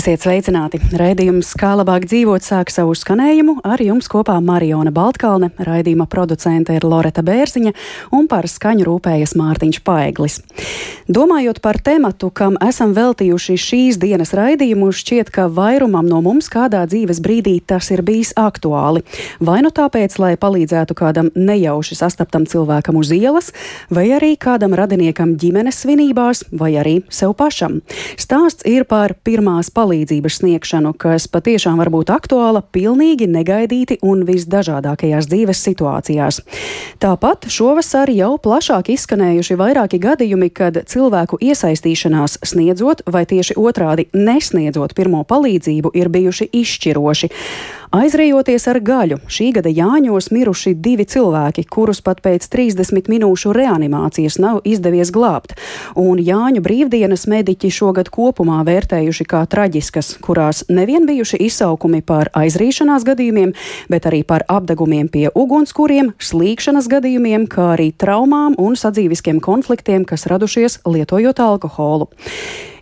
Esiet sveicināti! Raidījums Kā labāk dzīvot sāk savu skanējumu ar jums kopā Mariona Baltkalne, raidījuma producente ir Loreta Bērziņa un par skaņu rūpējas Mārtiņš Paeglis. Domājot par tematu, kam esam veltījuši šīs dienas raidījumu, šķiet, ka vairumam no mums kādā dzīves brīdī tas ir bijis aktuāli. Vai nu tāpēc, lai palīdzētu kādam nejauši sastaptam cilvēkam uz ielas, vai arī kādam radiniekam ģimenes svinībās, vai arī sev pašam. Stāsts ir par pirmās palīdzības palīdzības sniegšanu, kas patiešām var būt aktuāla pilnīgi negaidīti un visdažādākajās dzīves situācijās. Tāpat šovasar jau plašāk izskanējuši vairāki gadījumi, kad cilvēku iesaistīšanās sniedzot vai tieši otrādi nesniedzot pirmo palīdzību ir bijuši izšķiroši. Aizrejoties ar gaļu, šī gada Jāņos miruši divi cilvēki, kurus pat pēc 30 minūšu reanimācijas nav izdevies glābt, un Jāņu brīvdienas mediķi šogad kopumā vērtējuši kā traģiskas, kurās nevien bijuši izsaukumi par aizrīšanās gadījumiem, bet arī par apdegumiem pie ugunskuriem, slīkšanas gadījumiem, kā arī traumām un sadzīviskiem konfliktiem, kas radušies lietojot alkoholu.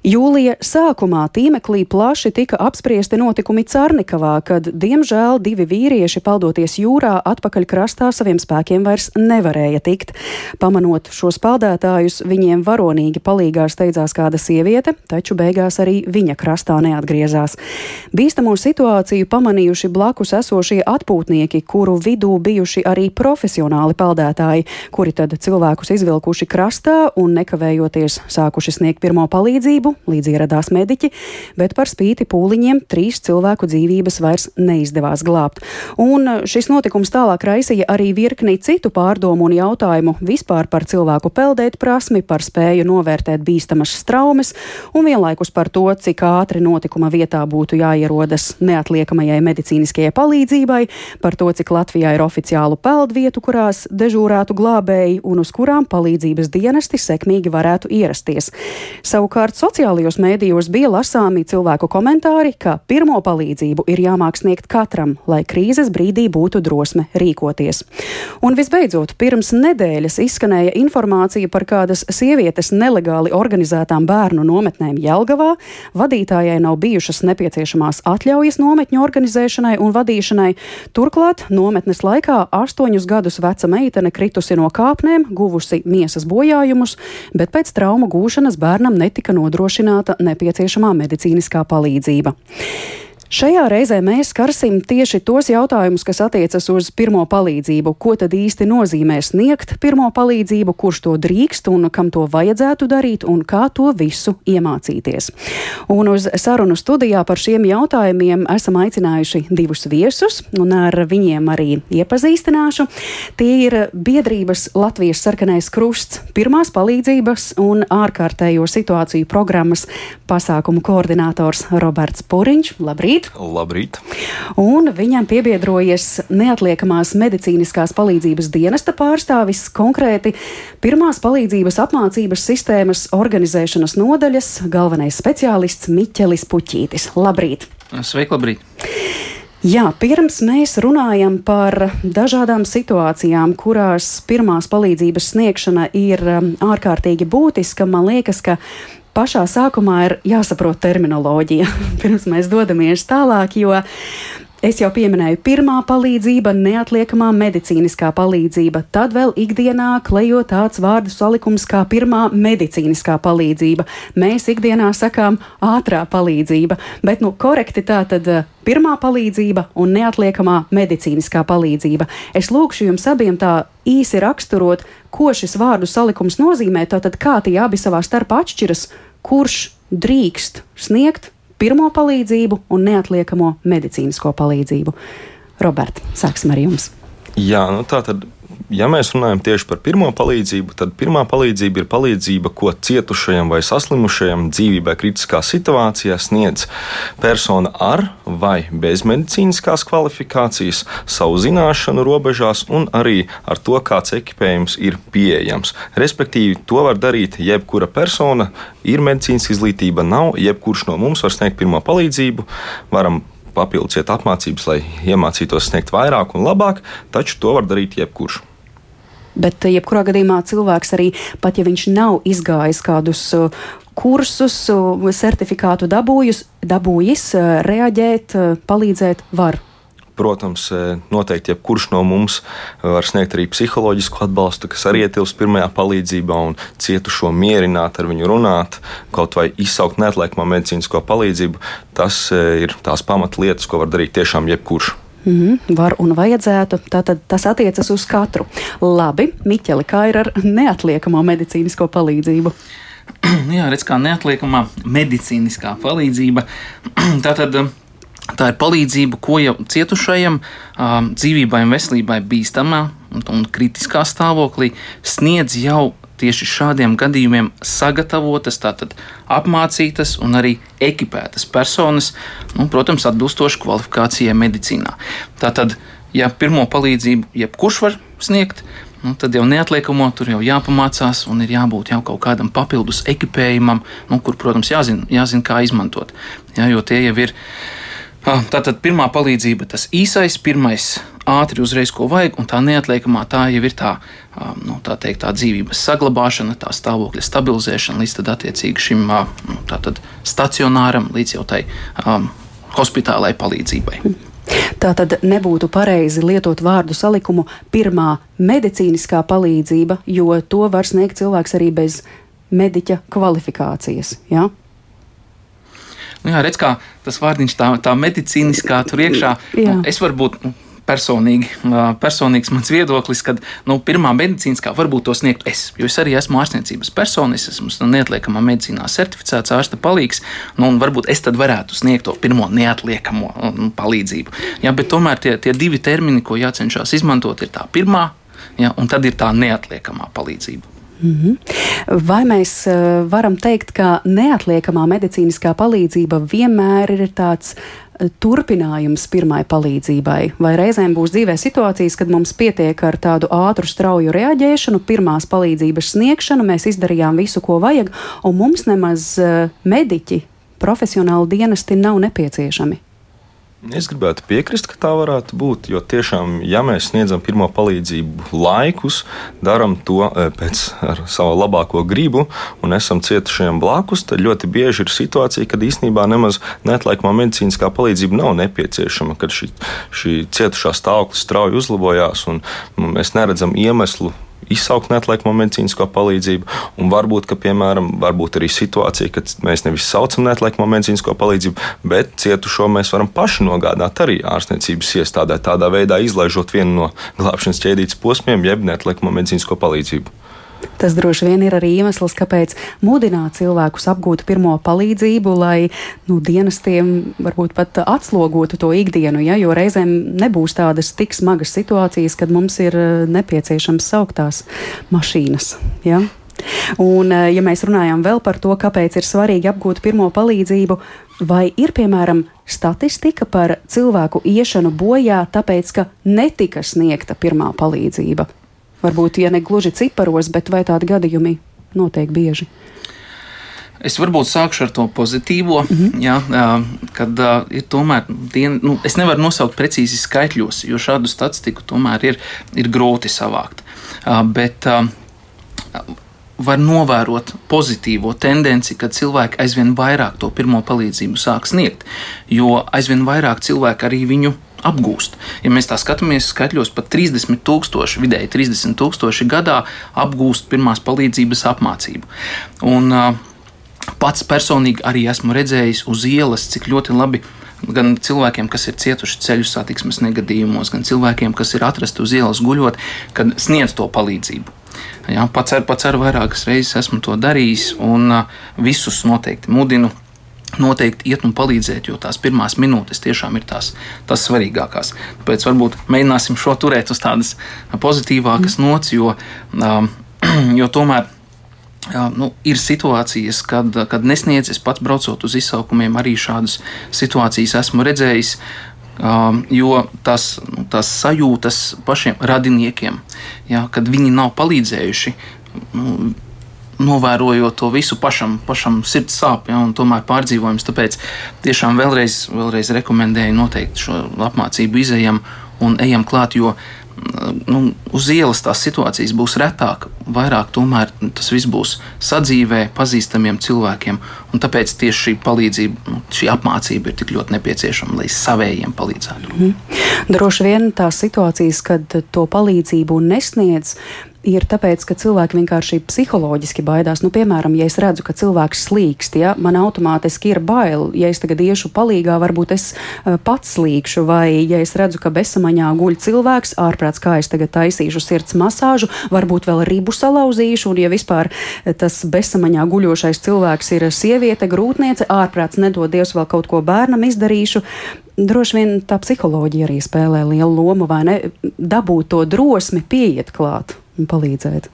Jūlija sākumā tīmeklī plaši tika apspriesti notikumi Cārnikavā, kad, diemžēl, divi vīrieši, peldoties jūrā, atpakaļ krastā saviem spēkiem vairs nevarēja tikt. Pamanot šos peldētājus, viņiem varonīgi palīgā steidzās kāda sieviete, taču beigās arī viņa krastā neatgriezās. Bīstamo situāciju pamanījuši blakus esošie atpūtnieki, kuru vidū bijuši arī profesionāli peldētāji, kuri tad cilvēkus izvilkuši krastā un nekavējoties sākuši sniegt pirmo palīdzību palīdzību, līdz ieradās mediķi, bet par spīti pūliņiem trīs cilvēku dzīvības vairs neizdevās glābt. Un šis notikums tālāk raisīja arī virkni citu pārdomu un jautājumu vispār par cilvēku peldēt prasmi, par spēju novērtēt bīstamas straumes un vienlaikus par to, cik ātri notikuma vietā būtu jāierodas neatliekamajai medicīniskajai palīdzībai, par to, cik Latvijā ir oficiālu peldvietu, kurās dežūrētu glābēji un uz kurām palīdzības dienesti sekmīgi varētu ierasties. Savukārt sociālajos mēdījos bija lasāmi cilvēku komentāri, ka pirmo palīdzību ir jāmāk sniegt katram, lai krīzes brīdī būtu drosme rīkoties. Un visbeidzot, pirms nedēļas izskanēja informācija par kādas sievietes nelegāli organizētām bērnu nometnēm Jelgavā. Vadītājai nav bijušas nepieciešamās atļaujas nometņu organizēšanai un vadīšanai. Turklāt nometnes laikā astoņus gadus veca meitene kritusi no kāpnēm, guvusi miesas bojājumus, bet pēc traumu gūšanas bērnam netika nodrošināta nodrošināta nepieciešamā medicīniskā palīdzība. Šajā reizē mēs skarsim tieši tos jautājumus, kas attiecas uz pirmo palīdzību. Ko tad īsti nozīmē sniegt pirmo palīdzību, kurš to drīkst un kam to vajadzētu darīt un kā to visu iemācīties. Un uz sarunu studijā par šiem jautājumiem esam aicinājuši divus viesus un ar viņiem arī iepazīstināšu. Tie ir biedrības Latvijas sarkanais krusts, pirmās palīdzības un ārkārtējo situāciju programmas pasākumu koordinators Roberts Puriņš. Labrīt! Labrīt! Labrīt! Un viņam piebiedrojies neatliekamās medicīniskās palīdzības dienesta pārstāvis, konkrēti pirmās palīdzības apmācības sistēmas organizēšanas nodaļas galvenais speciālists Miķelis Puķītis. Labrīt! Sveiki, labrīt! Jā, pirms mēs runājam par dažādām situācijām, kurās pirmās palīdzības sniegšana ir um, ārkārtīgi būtiska, man liekas, ka pašā sākumā ir jāsaprot terminoloģija, pirms mēs dodamies tālāk, jo Es jau pieminēju, pirmā palīdzība, neatliekamā medicīniskā palīdzība, tad vēl ikdienā klejo tāds vārdu salikums kā pirmā medicīniskā palīdzība. Mēs ikdienā sakām ātrā palīdzība, bet nu korekti tā tad eh, pirmā palīdzība un neatliekamā medicīniskā palīdzība. Es lūkšu jums abiem tā īsi raksturot, ko šis vārdu salikums nozīmē, tātad kā tie abi savā starpā atšķiras, kurš drīkst sniegt pirmo palīdzību un neatliekamo medicīnisko palīdzību. Roberta, sāksim ar jums. Jā, nu tā tad ja mēs runājam tieši par pirmo palīdzību, tad pirmā palīdzība ir palīdzība, ko cietušajam vai saslimušajam dzīvībai kritiskā situācijā sniedz persona ar vai bez medicīniskās kvalifikācijas, savu zināšanu robežās un arī ar to, kāds ekipējums ir pieejams. Respektīvi, to var darīt jebkura persona, ir medicīnas izglītība, nav, jebkurš no mums var sniegt pirmo palīdzību, varam papildus iet apmācības, lai iemācītos sniegt vairāk un labāk, taču to var darīt jebkurš. Bet, eh, jebkurā gadījumā, cilvēks arī, pat ja viņš nav izgājis kādus uh, kursus, certifikātu dabūjus, dabūjis, reaģēt, palīdzēt var. Protams, noteikti jebkurš no mums var sniegt arī psiholoģisku atbalstu, kas arī ietilpst pirmajā palīdzībā, un cietušo mierināt, ar viņu runāt, kaut vai izsaukt neatliekamā medicīnisko palīdzību. Tas ir tās pamatlietas, ko var darīt tiešām jebkurš. Mm var un vajadzētu. Tātad tas attiecas uz katru. Labi, Miķeli, kā ir ar neatliekamo medicīnisko palīdzību? Jā, redz, kā neatliekamā medicīniskā palīdzība. Tātad Tā ir palīdzība, ko jau cietušajam dzīvībai un veselībai bīstamā un kritiskā stāvoklī sniedz jau tieši šādiem gadījumiem sagatavotas, tātad apmācītas un arī ekipētas personas, nu, protams, atbilstoši kvalifikācijai medicīnā. Tātad, ja pirmo palīdzību jebkurš var sniegt, nu, tad jau neatliekamo tur jau jāpamācās un ir jābūt jau kaut kādam papildus ekipējumam, nu, kur, protams, jāzina, jāzina kā izmantot. Jā, jo tie jau ir Tātad pirmā palīdzība, tas īsais, pirmais, ātri uzreiz, ko vajag, un tā neatliekamā tā jau ir tā, nu, tā, teikt, tā dzīvības saglabāšana, tā stāvokļa stabilizēšana līdz tad attiecīgi šim nu, tātad, stacionāram, līdz jau tai um, hospitālai palīdzībai. Tā tad nebūtu pareizi lietot vārdu salikumu pirmā medicīniskā palīdzība, jo to var sniegt cilvēks arī bez mediķa kvalifikācijas. Ja? Nu, jā, redz, kā tas vārdiņš tā, tā medicīniskā tur iekšā. Jā. Nu, es varbūt. Nu, personīgi, personīgs mans viedoklis, ka nu, pirmā medicīniskā varbūt to sniegtu es. Jo es arī esmu ārstniecības personis, esmu nu, neatliekamā medicīnā certificēts ārsta palīgs. Nu, varbūt es tad varētu sniegt to pirmo neatliekamo nu, palīdzību. Jā, bet tomēr tie, tie divi termini, ko jācenšas izmantot, ir tā pirmā, jā, un tad ir tā neatliekamā palīdzība. -hmm. Vai mēs uh, varam teikt, ka neatliekamā medicīniskā palīdzība vienmēr ir tāds uh, turpinājums pirmai palīdzībai, vai reizēm būs dzīvē situācijas, kad mums pietiek ar tādu ātru, strauju reaģēšanu, pirmās palīdzības sniegšanu, mēs izdarījām visu, ko vajag, un mums nemaz uh, mediķi, profesionāli dienesti nav nepieciešami? Es gribētu piekrist, ka tā varētu būt. Jo tiešām, ja mēs sniedzam pirmo palīdzību laikus, darām to e, pēc savu labāko gribu un esam cietušajiem blakus, tad ļoti bieži ir situācija, kad īstenībā nemaz neatliekamā medicīniskā palīdzība nav nepieciešama, kad šī, šī cietušā stāvoklis strauji uzlabojās un mēs neredzam iemeslu izsaukt neatliekamo medicīnisko palīdzību. Un varbūt, ka, piemēram, varbūt arī situācija, kad mēs nevis saucam neatliekamo medicīnisko palīdzību, bet cietušo mēs varam paši nogādāt arī ārstniecības iestādē, tādā veidā izlaižot vienu no glābšanas ķēdītes posmiem, jeb neatliekamo medicīnisko palīdzību. Tas droši vien ir arī iemesls, kāpēc mudināt cilvēkus apgūt pirmo palīdzību, lai nu, dienestiem varbūt pat atslogotu to ikdienu, ja, jo reizēm nebūs tādas tik smagas situācijas, kad mums ir eh, nepieciešams sauktās mašīnas. Ja. Un, eh, ja mēs runājam vēl par to, kāpēc ir svarīgi apgūt pirmo palīdzību, vai ir piemēram statistika par cilvēku iešanu bojā, tāpēc ka netika sniegta pirmā palīdzība? Varbūt, ja ne gluži ciparos, bet vai tādi gadījumi notiek bieži? Es varbūt sākšu ar to pozitīvo, mm -hmm. jā, kad ir tomēr, dien, nu, es nevaru nosaukt precīzi skaitļos, jo šādu statistiku tomēr ir, ir grūti savākt. Bet var novērot pozitīvo tendenci, ka cilvēki aizvien vairāk to pirmo palīdzību sāk sniegt, jo aizvien vairāk cilvēki arī viņu apgūst. Ja mēs tā skatāmies skaitļos, pat 30 tūkstoši, vidēji 30 tūkstoši gadā apgūst pirmās palīdzības apmācību. Un, Pats personīgi arī esmu redzējis uz ielas, cik ļoti labi gan cilvēkiem, kas ir cietuši ceļu satiksmes negadījumos, gan cilvēkiem, kas ir atrasti uz ielas guļot, kad sniedz to palīdzību. Jā, pats ar, pats ar vairākas reizes esmu to darījis, un visus noteikti mudinu noteikti iet un palīdzēt, jo tās pirmās minūtes tiešām ir tās, tās svarīgākās. Tāpēc varbūt mēģināsim šo turēt uz tādas pozitīvākas mm. nots, jo, um, jo tomēr. Jā, nu, ir situācijas, kad, kad nesniedz, es pats braucot uz izsaukumiem, arī šādas situācijas esmu redzējis. Um, jo tas, nu, tas sajūtas pašiem radiniekiem, jā, kad viņi nav palīdzējuši, nu, novērojot to visu pašam, pašam sirds sāp, ja, un tomēr pārdzīvojums. Tāpēc tiešām vēlreiz, vēlreiz rekomendēju noteikti šo apmācību izējam un ejam klāt, jo nu, uz ielas tās situācijas būs retāk, vairāk tomēr tas viss būs sadzīvē, pazīstamiem cilvēkiem. Tāpēc tieši šī palīdzība, nu, šī apmācība ir tik ļoti nepieciešama, lai savējiem palīdzētu. Mm. Droši vien tās situācijas, kad to palīdzību nesniedz, ir tāpēc, ka cilvēki vienkārši psiholoģiski baidās. Nu, piemēram, ja es redzu, ka cilvēks slīkst, ja man automātiski ir bail, ja es tagad iešu palīgā, varbūt es uh, pats slīkšu, vai ja es redzu, ka besamaņā guļ cilvēks, ārprāts, kā es tagad taisīšu sirds masāžu, varbūt vēl ribu salauzīšu, un ja vispār eh, tas besamaņā guļošais cilvēks ir sieviete, grūtniece, ārprāts nedod Dievs vēl kaut ko bērnam izdarīšu, droši vien tā psiholoģija arī spēlē lielu lomu, vai ne? Dabūt to drosmi, pieiet klāt un palīdzēt.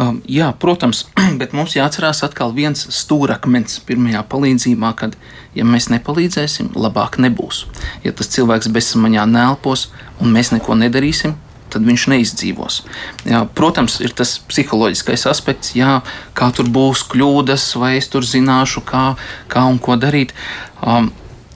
Um, jā, protams, bet mums jāatcerās atkal viens stūrakmens pirmajā palīdzībā, kad, ja mēs nepalīdzēsim, labāk nebūs. Ja tas cilvēks bezsamaņā nelpos un mēs neko nedarīsim, tad viņš neizdzīvos. Jā, protams, ir tas psiholoģiskais aspekts, jā, kā tur būs kļūdas, vai es tur zināšu, kā, kā un ko darīt. Um,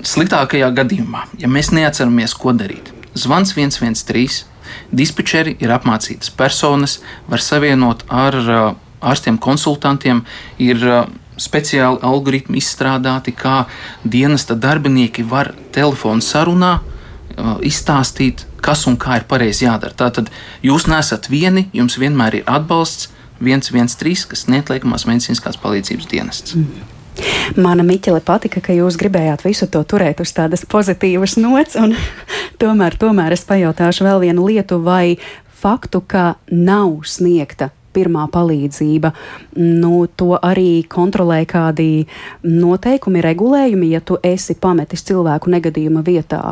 sliktākajā gadījumā, ja mēs neatceramies, ko darīt, zvans 113 Dispečeri ir apmācītas personas, var savienot ar uh, ārstiem, konsultantiem, ir uh, speciāli algoritmi izstrādāti, kā dienesta darbinieki var telefonu sarunā uh, izstāstīt, kas un kā ir pareizi jādara. Tātad jūs nesat vieni, jums vienmēr ir atbalsts 113, kas neatliekamās medicīniskās palīdzības dienests. Mm. Mana Miķele patika, ka jūs gribējāt visu to turēt uz tādas pozitīvas nots, un tomēr, tomēr es pajautāšu vēl vienu lietu, vai faktu, ka nav sniegta pirmā palīdzība, nu, to arī kontrolē kādi noteikumi, regulējumi, ja tu esi pametis cilvēku negadījuma vietā.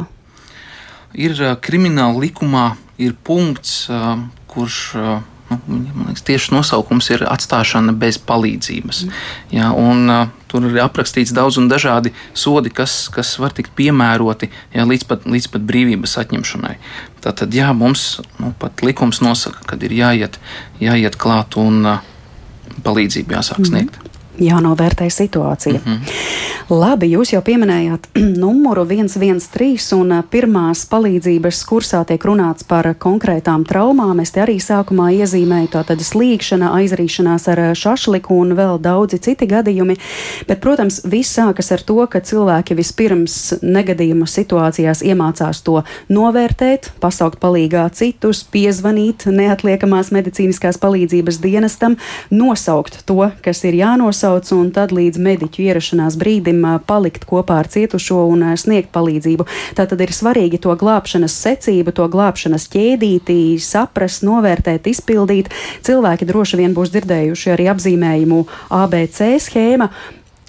Ir krimināla likumā ir punkts, kurš nu, liekas, tieši nosaukums ir atstāšana bez palīdzības. Mm. Ja, un, uh, tur ir aprakstīts daudz un dažādi sodi, kas, kas var tikt piemēroti ja, līdz, pat, līdz pat brīvības atņemšanai. Tātad, jā, mums nu, pat likums nosaka, ka ir jāiet, jāiet klāt un uh, palīdzību jāsāk sniegt. Mm jānovērtē situācija. Mm -hmm. Labi, jūs jau pieminējāt numuru 113, un pirmās palīdzības kursā tiek runāts par konkrētām traumām. Es te arī sākumā iezīmēju tātad slīkšana, aizrīšanās ar šašliku un vēl daudzi citi gadījumi. Bet, protams, viss sākas ar to, ka cilvēki vispirms negadījuma situācijās iemācās to novērtēt, pasaukt palīgā citus, piezvanīt neatliekamās medicīniskās palīdzības dienestam, nosaukt to, kas ir jānosaukt jāsauc, un tad līdz mediķu ierašanās brīdim palikt kopā ar cietušo un sniegt palīdzību. Tātad ir svarīgi to glābšanas secību, to glābšanas ķēdīti saprast, novērtēt, izpildīt. Cilvēki droši vien būs dzirdējuši arī apzīmējumu ABC schēma.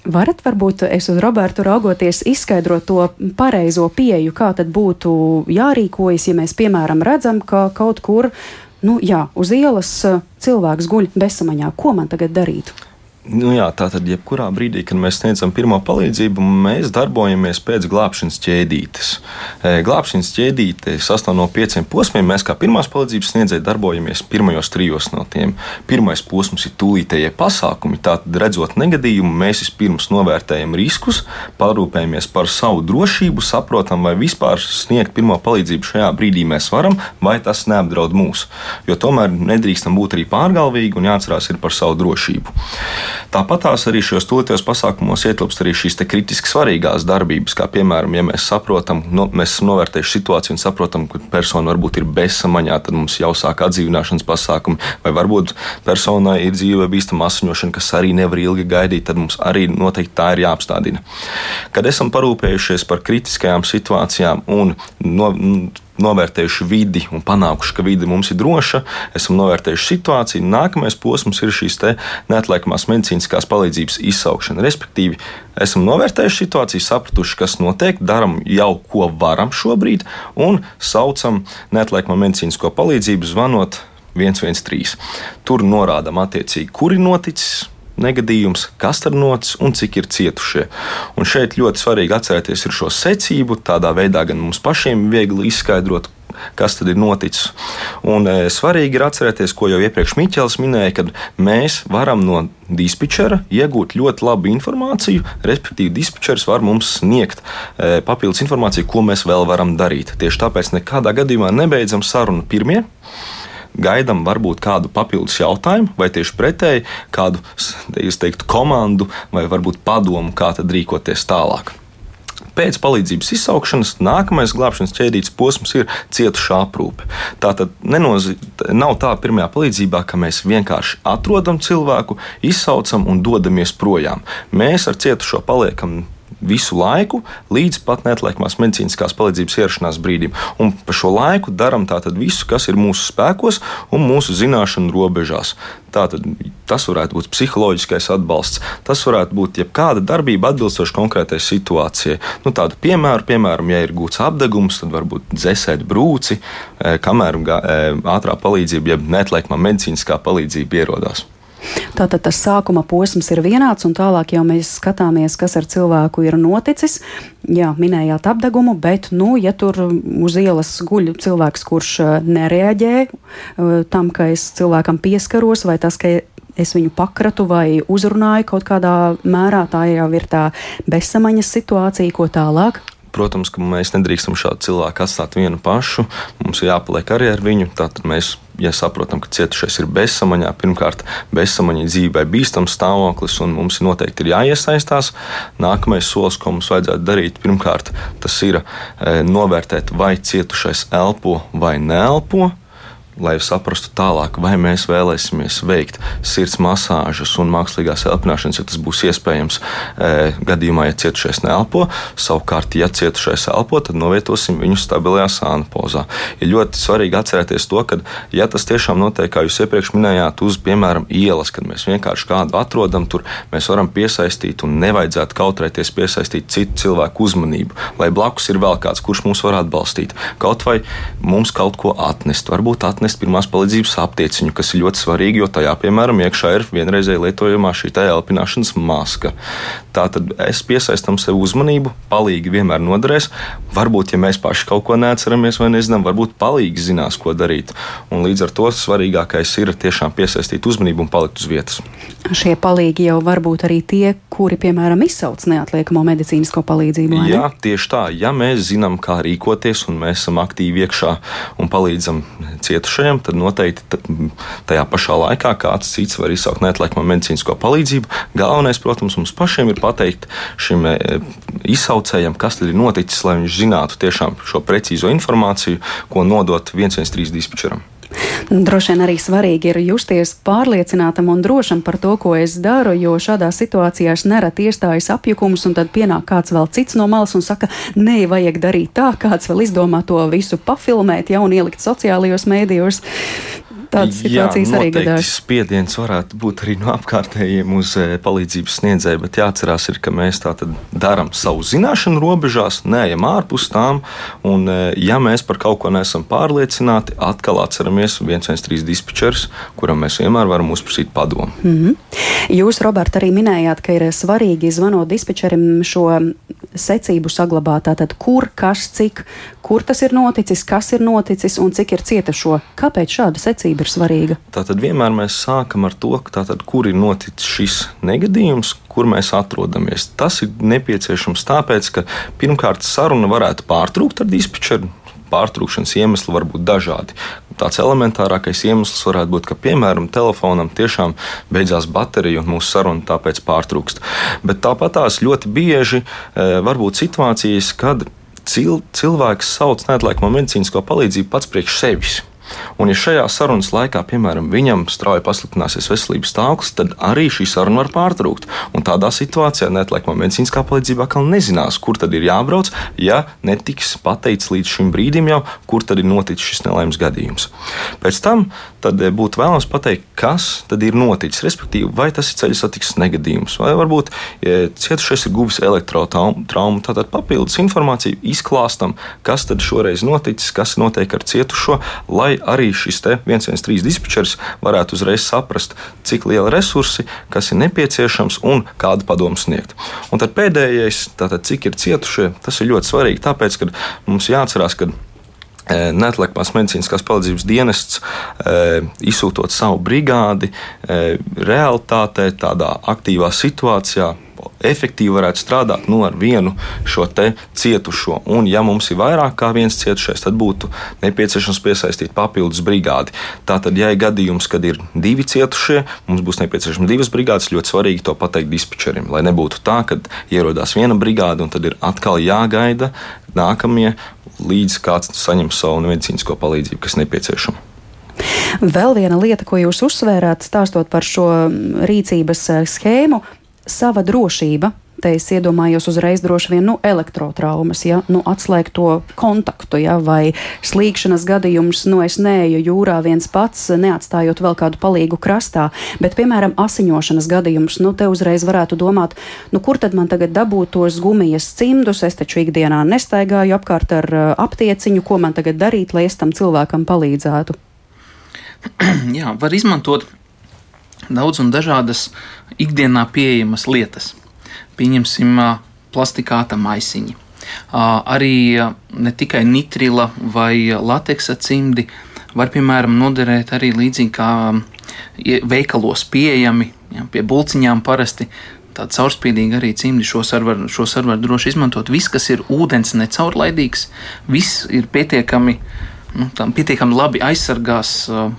Varat varbūt es uz Robertu raugoties izskaidrot to pareizo pieeju, kā tad būtu jārīkojas, ja mēs piemēram redzam, ka kaut kur, nu jā, uz ielas cilvēks guļ bezsamaņā. Ko man tagad darīt? Nu jā, tātad, jebkurā brīdī, kad mēs sniedzam pirmo palīdzību, mēs darbojamies pēc glābšanas ķēdītes. E, glābšanas ķēdīte sastāv no pieciem posmiem. Mēs, kā pirmās palīdzības sniedzēji, darbojamies pirmajos trijos no tiem. Pirmais posms ir tūlītējie pasākumi. Tātad, redzot negadījumu, mēs vispirms novērtējam riskus, parūpējamies par savu drošību, saprotam, vai vispār sniegt pirmo palīdzību šajā brīdī mēs varam, vai tas neapdraud mūs. Jo tomēr nedrīkstam būt arī pārgalvīgi un jāatcerās par savu drošību. Tāpat tās arī šajos tūlītajos pasākumos ietilpst arī šīs kritiski svarīgās darbības, kā piemēram, ja mēs saprotam, no, mēs esam novērtējuši situāciju un saprotam, ka persona varbūt ir bezsamaņā, tad mums jāuzsāk atdzīvināšanas pasākumi, vai varbūt personai ir dzīve bīstama asiņošana, kas arī nevar ilgi gaidīt, tad mums arī noteikti tā ir jāapstādina. Kad esam parūpējušies par kritiskajām situācijām un no, novērtējuši vidi un panākuši, ka vide mums ir droša, esam novērtējuši situāciju. Nākamais posms ir šīs neatliekamās medicīniskās palīdzības izsaukšana. Respektīvi, esam novērtējuši situāciju, sapratuši, kas notiek, darām jau ko varam šobrīd un saucam neatliekamā medicīnisko palīdzību zvanot 113. Tur norādām attiecīgi, kur ir noticis negadījums, kas tur noticis un cik ir cietušie. Un šeit ļoti svarīgi atcerēties šo secību. Tādā veidā gan mums pašiem viegli izskaidrot, kas tad ir noticis. Un e, svarīgi ir atcerēties, ko jau iepriekš Miķels minēja, ka mēs varam no dispečera iegūt ļoti labu informāciju, respektīvi, dispečers var mums sniegt e, papildus informāciju, ko mēs vēl varam darīt. Tieši tāpēc nekādā gadījumā nebeidzam sarunu pirmie gaidām varbūt kādu papildus jautājumu, vai tieši pretēji kādu teiktu, komandu vai varbūt padomu, kā tad rīkoties tālāk. Pēc palīdzības izsaukšanas nākamais glābšanas ķēdītes posms ir cietušā aprūpe. Tā tad nenozi, nav tā pirmajā palīdzībā, ka mēs vienkārši atrodam cilvēku, izsaucam un dodamies projām. Mēs ar cietušo paliekam visu laiku, līdz pat neatliekamās medicīniskās palīdzības ierašanās brīdim. Un pa šo laiku darām visu, kas ir mūsu spēkos un mūsu zināšanu robežās. Tātad, tas varētu būt psiholoģiskais atbalsts, tas varētu būt jebkāda darbība atbilstoši konkrētai situācijai. Nu, tādu piemēru, piemēram, ja ir gūts apgabals, tad varbūt dzēsēt brūci, eh, kamēr eh, ātrā palīdzība, jeb neatliekamā medicīniskā palīdzība ierodās. Tātad tas sākuma posms ir vienāds, un tālāk jau mēs skatāmies, kas ar cilvēku ir noticis. Jā, minējāt apdegumu, bet, nu, ja tur uz ielas guļ cilvēks, kurš uh, nereaģē uh, tam, ka es cilvēkam pieskaros, vai tas, ka es viņu pakratu vai uzrunāju kaut kādā mērā, tā jau ir tā bezsamaņas situācija, ko tālāk. Protams, ka mēs nedrīkstam šādu cilvēku atstāt vienu pašu. Mums ir jāpaliek arī ar viņu. Tātad mēs, ja saprotam, ka cietušais ir bezsamaņā, pirmkārt, bezsamaņa dzīvē bīstams stāvoklis, un mums noteikti ir jāiesaistās. Nākamais solis, ko mums vajadzētu darīt, pirmkārt, tas ir e, novērtēt, vai cietušais elpo vai neelpo lai saprastu tālāk, vai mēs vēlēsimies veikt sirds masāžas un mākslīgās elpināšanas, ja tas būs iespējams e, gadījumā, ja cietušais neelpo. Savukārt, ja cietušais elpo, tad novietosim viņu stabilajā sāna pozā. Ir ļoti svarīgi atcerēties to, ka, ja tas tiešām notiek, kā jūs iepriekš minējāt, uz, piemēram, ielas, kad mēs vienkārši kādu atrodam, tur mēs varam piesaistīt un nevajadzētu kautrēties piesaistīt citu cilvēku uzmanību, lai blakus ir vēl kāds, kurš mūs var atbalstīt. Kaut vai mums kaut ko atnest, varbūt atnest atnest pirmās palīdzības aptieciņu, kas ir ļoti svarīgi, jo tajā, piemēram, iekšā ir vienreizēji lietojamā šī elpināšanas maska. Tātad es piesaistam sev uzmanību, palīgi vienmēr noderēs. Varbūt, ja mēs paši kaut ko neatceramies vai nezinām, varbūt palīgi zinās, ko darīt. Un līdz ar to svarīgākais ir tiešām piesaistīt uzmanību un palikt uz vietas. Šie palīgi jau var būt arī tie, kuri, piemēram, izsauc neatliekamo medicīnisko palīdzību. Jā, tieši tā. Ja mēs zinām, kā rīkoties, un mēs esam aktīvi iekšā un palīdzam cietušajam, tad noteikti tajā pašā laikā kāds cits var izsaukt neatliekamo medicīnisko palīdzību. Galvenais, protams, mums pašiem ir pateikt šim e, izsaucējam, kas tad ir noticis, lai viņš zinātu tiešām šo precīzo informāciju, ko nodot 113 dispečeram. Droši vien arī svarīgi ir justies pārliecinātam un drošam par to, ko es daru, jo šādā situācijā es nereti iestājas apjukums, un tad pienāk kāds vēl cits no malas un saka, nē, vajag darīt tā, kāds vēl izdomā to visu pafilmēt, ja un ielikt sociālajos mēdījos tādas situācijas Jā, arī gadās. Spiediens varētu būt arī no apkārtējiem uz eh, palīdzības sniedzēju, bet jāatcerās, ir, ka mēs tā darām savu zināšanu robežās, neejam ārpus tām, un eh, ja mēs par kaut ko neesam pārliecināti, atkal atceramies 113 dispečers, kuram mēs vienmēr varam uzprasīt padomu. Mm -hmm. Jūs, Robert, arī minējāt, ka ir svarīgi zvanot dispečerim šo secību saglabāt, tātad kur, kas, cik, kur tas ir noticis, kas ir noticis un cik ir cietušo. Kāpēc šāda secība ir svarīga? Tātad vienmēr mēs sākam ar to, tātad, kur ir noticis šis negadījums, kur mēs atrodamies. Tas ir nepieciešams tāpēc, ka pirmkārt saruna varētu pārtrūkt ar dispečeru. Pārtrūkšanas iemesli var būt dažādi. Tāds elementārākais iemesls varētu būt, ka, piemēram, telefonam tiešām beidzās baterija un mūsu saruna tāpēc pārtrūkst. Bet tāpat tās ļoti bieži e, var būt situācijas, kad cil cilvēks sauc neatliekamā medicīnisko palīdzību pats priekš sevis. Un, ja šajā sarunas laikā, piemēram, viņam strauji pasliktināsies veselības stāvoklis, tad arī šī saruna var pārtrūkt. Un tādā situācijā neatliekamā medicīniskā palīdzība atkal nezinās, kur tad ir jābrauc, ja netiks pateikts līdz šim brīdim jau, kur tad ir noticis šis nelaimes gadījums. Pēc tam tad eh, būtu vēlams pateikt, kas tad ir noticis, respektīvi, vai tas ir ceļu satiksmes negadījums, vai varbūt ja cietušais ir guvis elektrotraumu. Tātad papildus informāciju izklāstam, kas tad šoreiz noticis, kas notiek ar cietušo, lai arī šis 113 dispečers varētu uzreiz saprast, cik liela resursi, kas ir nepieciešams un kādu padomu sniegt. Un tad pēdējais, tātad cik ir cietušie, tas ir ļoti svarīgi, tāpēc, ka mums jāatcerās, ka Neatliekamās medicīniskās palīdzības dienests, izsūtot savu brigādi, realitātē, tādā aktīvā situācijā, efektīvi varētu strādāt nu, ar vienu šo cietušo. Un, ja mums ir vairāk kā viens cietušais, tad būtu nepieciešams piesaistīt papildus brigādi. Tātad, ja ir gadījums, kad ir divi cietušie, mums būs nepieciešams divas brigādes. Ļoti svarīgi to pateikt dispečerim, lai nebūtu tā, ka ierodās viena brigāde un tad ir atkal jāgaida nākamie, līdz kāds saņem savu medicīnisko palīdzību, kas nepieciešama. Vēl viena lieta, ko jūs uzsvērāt, stāstot par šo rīcības eh, schēmu, sava drošība. Te es iedomājos uzreiz droši vien nu, elektrotraumas, ja nu, atslēgt to kontaktu, ja, vai slīkšanas gadījums, nu es neeju jūrā viens pats, neatstājot vēl kādu palīgu krastā, bet, piemēram, asiņošanas gadījums, nu te uzreiz varētu domāt, nu kur tad man tagad dabūt tos gumijas cimdus, es taču ikdienā nestaigāju apkārt ar uh, aptieciņu, ko man tagad darīt, lai es tam cilvēkam palīdzētu. Jā, var izmantot daudz un dažādas ikdienā pieejamas lietas. Pieņemsim plastikāta maisiņi. Arī ne tikai nitrila vai lateksa cimdi var, piemēram, noderēt arī līdzīgi kā veikalos pieejami, ja, pie bulciņām parasti tāda caurspīdīga arī cimdi. Šos var, šos var droši izmantot. Viss, kas ir ūdens necaurlaidīgs, viss ir pietiekami uh, nu, pietiekami labi aizsargās,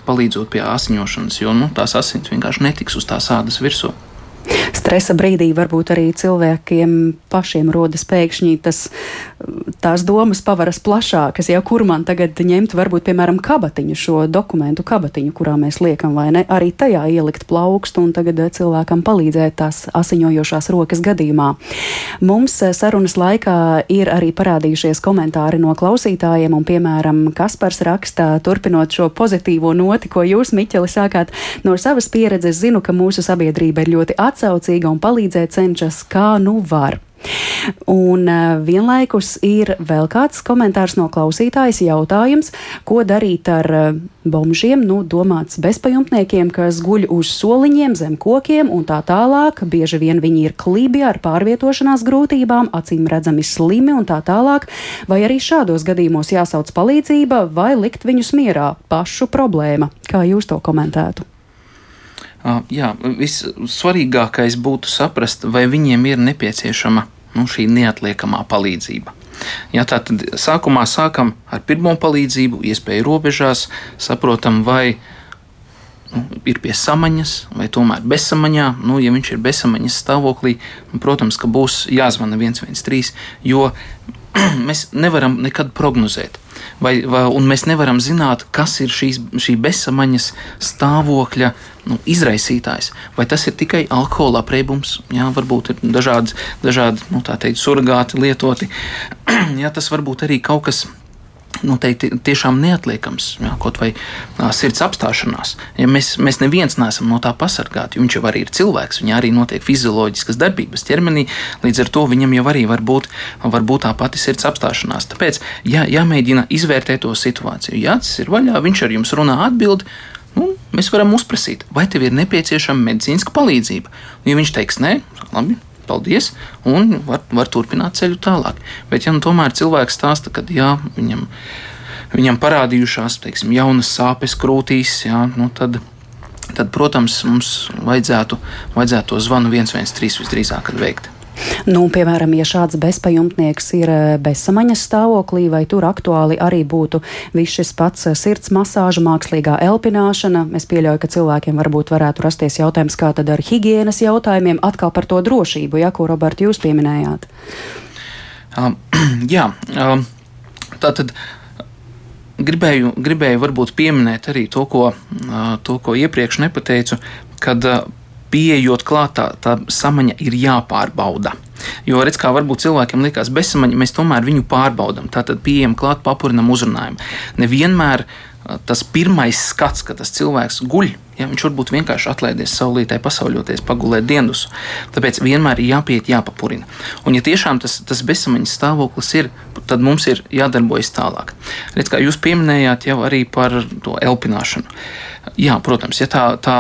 palīdzot pie asiņošanas, jo nu, tās asins vienkārši netiks uz tās ādas virsū. Stresa brīdī varbūt arī cilvēkiem pašiem rodas pēkšņi tas, tās domas pavaras plašākas, ja kur man tagad ņemt, varbūt, piemēram, kabatiņu, šo dokumentu kabatiņu, kurā mēs liekam, vai ne, arī tajā ielikt plaukstu un tagad eh, cilvēkam palīdzēt tās asiņojošās rokas gadījumā. Mums eh, sarunas laikā ir arī parādījušies komentāri no klausītājiem, un, piemēram, Kaspars rakstā, turpinot šo pozitīvo noti, ko jūs, Miķeli, sākāt no savas pieredzes, zinu, ka mūsu sabiedrība ir ļoti atsevišķa atsaucīga un palīdzēt cenšas kā nu var. Un uh, vienlaikus ir vēl kāds komentārs no klausītājas jautājums, ko darīt ar uh, bombžiem, nu, domāts bezpajumtniekiem, kas guļ uz soliņiem, zem kokiem un tā tālāk. Bieži vien viņi ir klibi ar pārvietošanās grūtībām, acīm redzami slimi un tā tālāk. Vai arī šādos gadījumos jāsauc palīdzība vai likt viņus mierā? Pašu problēma. Kā jūs to komentētu? Jā, vissvarīgākais būtu saprast, vai viņiem ir nepieciešama nu, šī neatliekamā palīdzība. Ja tā tad sākumā sākam ar pirmo palīdzību, iespēju robežās, saprotam, vai nu, ir pie samaņas, vai tomēr bezsamaņā. Nu, ja viņš ir bezsamaņas stāvoklī, nu, protams, ka būs jāzvana 113, jo mēs nevaram nekad prognozēt. Vai, vai, un mēs nevaram zināt, kas ir šīs, šī bezsamaņas stāvokļa nu, izraisītājs. Vai tas ir tikai alkohola apreibums, jā, varbūt ir dažādi, dažādi nu, teikt, surgāti lietoti. jā, tas var būt arī kaut kas noteikti nu, tiešām neatliekams, jā, kaut vai jā, sirds apstāšanās. Ja mēs, mēs neviens neesam no tā pasargāti, viņš jau arī ir cilvēks, viņam arī notiek fizioloģiskas darbības ķermenī, līdz ar to viņam jau arī var būt, var būt tā pati sirds apstāšanās. Tāpēc jā, jāmēģina izvērtēt to situāciju. Ja tas ir vaļā, viņš ar jums runā atbild. Nu, mēs varam uzprasīt, vai tev ir nepieciešama medicīniska palīdzība. Ja viņš teiks, nē, labi, paldies, un var, var turpināt ceļu tālāk. Bet, ja nu, tomēr cilvēks stāsta, ka jā, viņam, viņam parādījušās teiksim, jaunas sāpes krūtīs, jā, nu, tad, tad, protams, mums vajadzētu, vajadzētu to zvanu 113 visdrīzāk veikt. Nu, piemēram, ja šāds bezpajumtnieks ir eh, bezsamaņas stāvoklī, vai tur aktuāli arī būtu viss šis pats eh, sirds masāža, mākslīgā elpināšana, es pieļauju, ka cilvēkiem varbūt varētu rasties jautājums, kā tad ar higienas jautājumiem, atkal par to drošību, ja, ko, Robert, jūs pieminējāt. Um, jā, um, tā tad gribēju, gribēju varbūt pieminēt arī to, ko, uh, to, ko iepriekš nepateicu, kad uh, pieejot klāt, tā, tā samaņa ir jāpārbauda. Jo, redz, kā varbūt cilvēkiem liekas bezsamaņa, mēs tomēr viņu pārbaudām. Tātad pieejam klāt, papurinam uzrunājumu. Nevienmēr tas pirmais skats, kad tas cilvēks guļ, ja viņš varbūt vienkārši atlaidies saulītē, pasauļoties, pagulēt dienas. Tāpēc vienmēr ir jāpiet, jāpapurina. Un, ja tiešām tas, tas bezsamaņas stāvoklis ir, tad mums ir jādarbojas tālāk. Redz, kā jūs pieminējāt jau arī par to elpināšanu. Jā, protams, ja tā, tā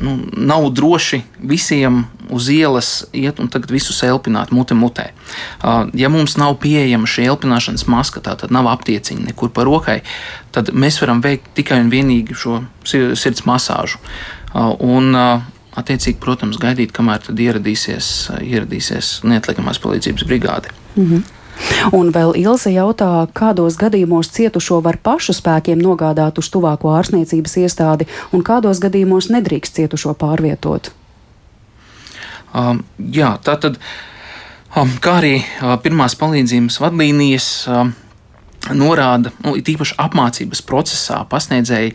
nu, nav droši visiem uz ielas iet un tagad visus elpināt mute mutē. Ja mums nav pieejama šī elpināšanas maska, tad nav aptieciņa nekur par rokai, tad mēs varam veikt tikai un vienīgi šo sirds masāžu. Un, attiecīgi, protams, gaidīt, kamēr ieradīsies, ieradīsies neatliekamās palīdzības brigāde. Mm -hmm. Un vēl Ilse jautā, kādos gadījumos cietušo var pašu spēkiem nogādāt uz tuvāko ārstniecības iestādi un kādos gadījumos nedrīkst cietušo pārvietot. Um, jā, tā tad, um, kā arī uh, pirmās palīdzības vadlīnijas. Um, norāda, nu, tīpaši apmācības procesā, pasniedzēji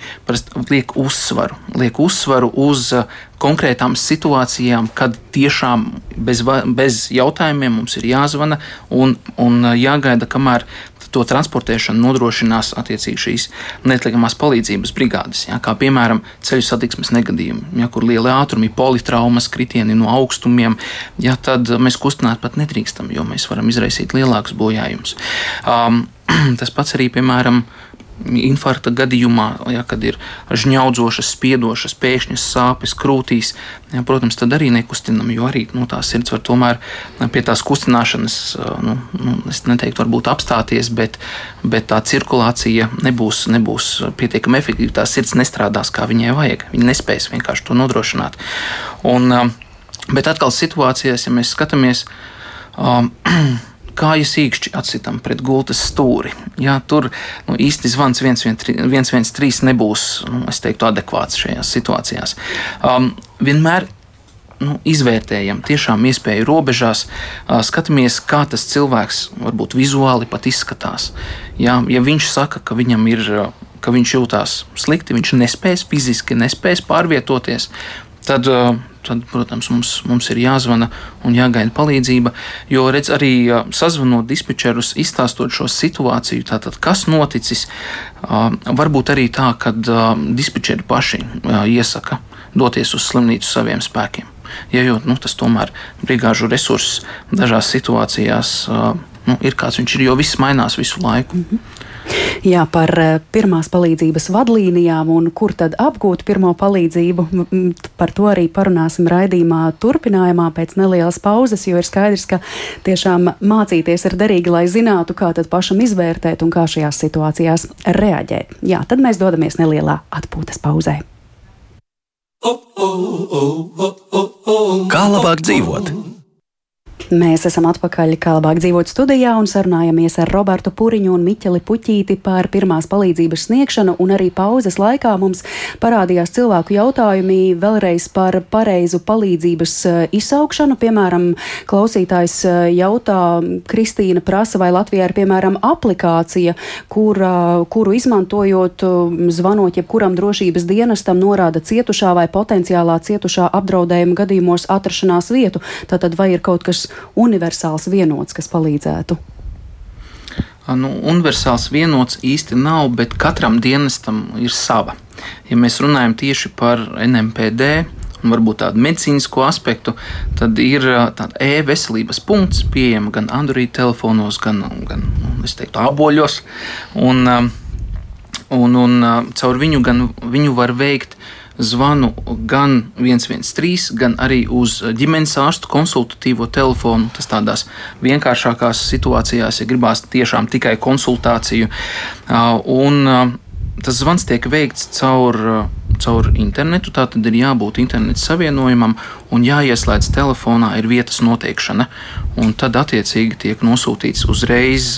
liek uzsvaru, liek uzsvaru uz uh, konkrētām situācijām, kad tiešām bez, bez jautājumiem mums ir jāzvana un, un uh, jāgaida, kamēr to transportēšanu nodrošinās attiecīgi šīs neatliekamās palīdzības brigādes, ja, kā piemēram ceļu satiksmes negadījumi, ja, kur lieli ātrumi, politraumas, kritieni no augstumiem, ja, tad mēs kustināt pat nedrīkstam, jo mēs varam izraisīt lielākus bojājumus. Um, Tas pats arī, piemēram, infarkta gadījumā, ja, kad ir žņaudzošas, spiedošas, pēkšņas sāpes krūtīs, ja, protams, tad arī nekustinam, jo arī nu, tā sirds var tomēr pie tās kustināšanas, nu, nu, es neteiktu, varbūt apstāties, bet, bet tā cirkulācija nebūs, nebūs pietiekami efektīva. Tā sirds nestrādās, kā viņai vajag. Viņa nespēs vienkārši to nodrošināt. Un, bet atkal situācijās, ja mēs skatāmies, um, kājas īkšķi atsitam pret gultas stūri. Jā, tur nu, īsti zvans 113 nebūs nu, teiktu, adekvāts šajās situācijās. Um, vienmēr nu, izvērtējam, tiešām iespēju robežās, uh, skatāmies, kā tas cilvēks varbūt vizuāli pat izskatās. Jā, ja viņš saka, ka viņam ir, ka viņš jūtās slikti, viņš nespēs fiziski, nespēs pārvietoties, tad uh, tad, protams, mums, mums ir jāzvana un jāgaida palīdzība. Jo, redz, arī sazvanot dispečerus, izstāstot šo situāciju, tātad, kas noticis, varbūt arī tā, ka dispečeri paši iesaka doties uz slimnīcu saviem spēkiem. Ja jo nu, tas tomēr brigāžu resurss dažās situācijās nu, ir kāds viņš ir, jo viss mainās visu laiku. Mm -hmm. Jā, par eh, pirmās palīdzības vadlīnijām un kur tad apgūt pirmo palīdzību. Par to arī parunāsim raidījumā turpinājumā pēc nelielas pauzes, jo ir skaidrs, ka tiešām mācīties ir derīgi, lai zinātu, kā tad pašam izvērtēt un kā šajās situācijās reaģēt. Jā, tad mēs dodamies nelielā atpūtas pauzē. Kā labāk dzīvot? Mēs esam atpakaļ kā labāk dzīvot studijā un sarunājamies ar Robertu Puriņu un Miķeli Puķīti par pirmās palīdzības sniegšanu, arī pauzes laikā mums parādījās cilvēku jautājumi vēlreiz par pareizu palīdzības eh, izsaukšanu. Piemēram, klausītājs eh, jautā, Kristīna prasa, vai Latvijā ir piemēram aplikācija, kur, kuru izmantojot, um, zvanot jebkuram drošības dienestam, norāda cietušā vai potenciālā cietušā apdraudējuma gadījumos atrašanās vietu. Tātad vai ir kaut kas universāls vienots, kas palīdzētu? Nu, universāls vienots īsti nav, bet katram dienestam ir sava. Ja mēs runājam tieši par NMPD, un varbūt tādu medicīnisko aspektu, tad ir tāds e-veselības punkts, pieejama gan Android telefonos, gan, gan nu, teiktu, aboļos. Un, un, un caur viņu, gan, viņu var veikt zvanu gan 113, gan arī uz ģimenes ārstu konsultatīvo telefonu. Tas tādās vienkāršākās situācijās, ja gribās tiešām tikai konsultāciju. Un tas zvans tiek veikts caur, caur internetu. Tā tad ir jābūt interneta savienojumam un jāieslēdz telefonā ir vietas noteikšana. Un tad attiecīgi tiek nosūtīts uzreiz.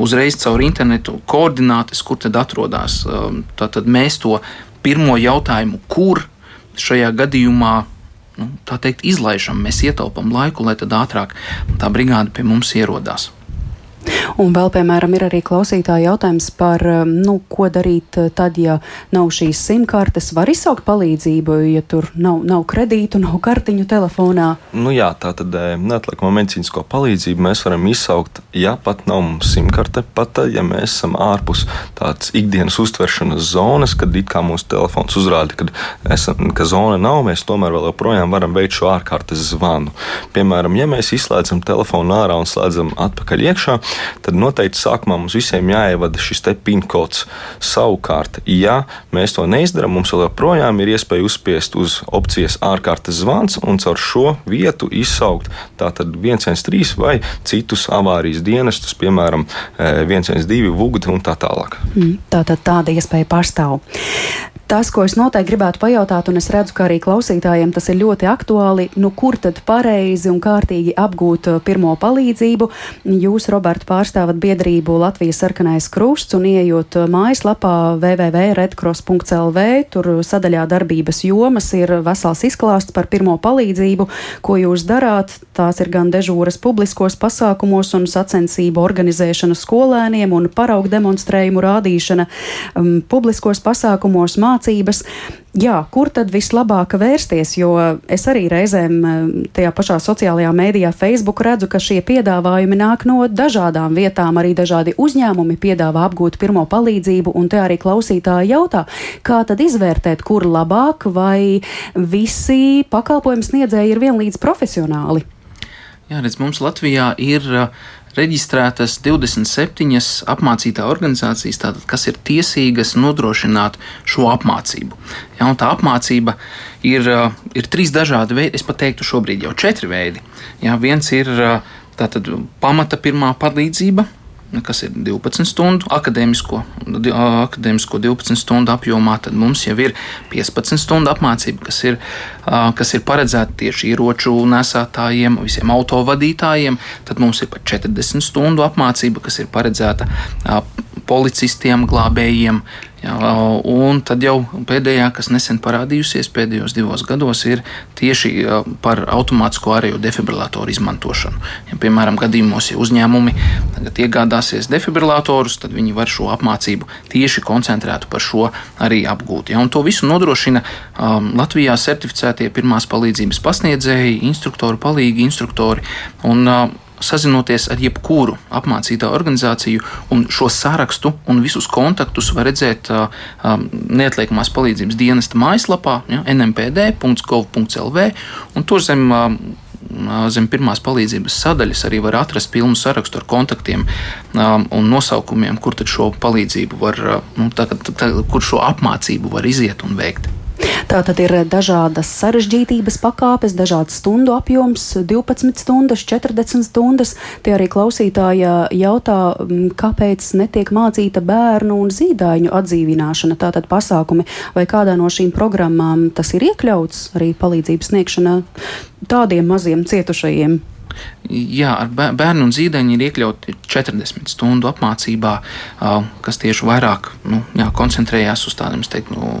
Uzreiz caur internetu koordinātes, kur tad atrodas. Tātad mēs to pirmo jautājumu, kur šajā gadījumā nu, teikt, izlaižam, mēs ietaupām laiku, lai tad ātrāk tā brigāde pie mums ierodās. Un vēl, piemēram, ir arī klausītāja jautājums par, um, nu, ko darīt uh, tad, ja nav šīs simkartes. Var izsaukt palīdzību, ja tur nav, nav kredītu, nav kartiņu telefonā? Nu jā, tā tad eh, neatliekamo medicīnisko palīdzību mēs varam izsaukt, ja pat nav mums simkarte, pat tad, ja mēs esam ārpus tādas ikdienas uztveršanas zonas, kad it kā mūsu telefons uzrāda, kad esam, ka zona nav, mēs tomēr vēl joprojām varam veikt šo ārkārtas zvanu. Piemēram, ja mēs izslēdzam telefonu ārā un slēdzam atpakaļ iekšā, tad noteikti sākumā mums visiem jāievada šis te PIN kods. Savukārt, ja mēs to neizdarām, mums vēl joprojām ir iespēja uzspiest uz opcijas ārkārtas zvans un caur šo vietu izsaukt tātad 113 vai citus avārijas dienestus, piemēram, 112, eh, VUGD un tā tālāk. Mm, tātad tāda iespēja pastāv. Tas, ko es noteikti gribētu pajautāt, un es redzu, ka arī klausītājiem tas ir ļoti aktuāli, nu kur tad pareizi un kārtīgi apgūt uh, pirmo palīdzību? Jūs, Roberta, pārstāvat biedrību Latvijas sarkanais krusts un ieejot mājaslapā www.redcross.lv, tur sadaļā darbības jomas ir vesels izklāsts par pirmo palīdzību, ko jūs darāt. Tās ir gan dežūras publiskos pasākumos un sacensību organizēšana skolēniem un paraugu demonstrējumu rādīšana um, publiskos pasākumos mācības. Jā, kur tad vislabāk vērsties? Jo es arī reizēm eh, tajā pašā sociālajā mēdījā, Facebook, redzu, ka šie piedāvājumi nāk no dažādām vietām. Arī dažādi uzņēmumi piedāvā apgūt pirmo palīdzību, un te arī klausītāji jautā, kā tad izvērtēt, kur labāk, vai visi pakalpojumu sniedzēji ir vienlīdz profesionāli. Jā, redz, mums Latvijā ir uh, reģistrētas 27 apmācītā organizācijas, tātad, kas ir tiesīgas nodrošināt šo apmācību. Ja, tā apmācība ir, ir trīs dažādi veidi, es pat teiktu, šobrīd jau četri veidi. Ja, viens ir tātad, pamata pirmā palīdzība, kas ir 12 stundu akadēmisko, akadēmisko 12 stundu apjomā, tad mums jau ir 15 stundu apmācība, kas ir, kas ir paredzēta tieši ieroču nesētājiem, visiem autovadītājiem. Tad mums ir pat 40 stundu apmācība, kas ir paredzēta policistiem, glābējiem, Jā, un tad jau pēdējā, kas nesen parādījusies pēdējos divos gados, ir tieši par automātisko ārējo defibrilatoru izmantošanu. Ja, piemēram, gadījumos, ja uzņēmumi iegādāsies defibrilatorus, tad viņi var šo apmācību tieši koncentrētu par šo arī apgūt. Ja, to visu nodrošina um, Latvijā certificētie pirmās palīdzības pasniedzēji, instruktori, palīgi instruktori. Un, uh, sazinoties ar jebkuru apmācītā organizāciju, un šo sarakstu un visus kontaktus var redzēt uh, um, neatliekamās palīdzības dienesta mājaslapā, ja, nmpd.gov.lv, un tur zem uh, zem pirmās palīdzības sadaļas arī var atrast pilnu sarakstu ar kontaktiem um, un nosaukumiem, kur šo palīdzību var, nu, tā, tā, kur šo apmācību var iziet un veikt. Tā tad ir dažādas sarežģītības pakāpes, dažāds stundu apjoms, 12 stundas, 40 stundas. Tie arī klausītāja jautā, kāpēc netiek mācīta bērnu un zīdaiņu atdzīvināšana, tātad pasākumi, vai kādā no šīm programmām tas ir iekļauts arī palīdzības sniegšana tādiem maziem cietušajiem. Jā, ar bērnu un zīdaiņu ir iekļauti 40 stundu apmācībā, kas tieši vairāk nu, jā, koncentrējās uz tādiem, nu,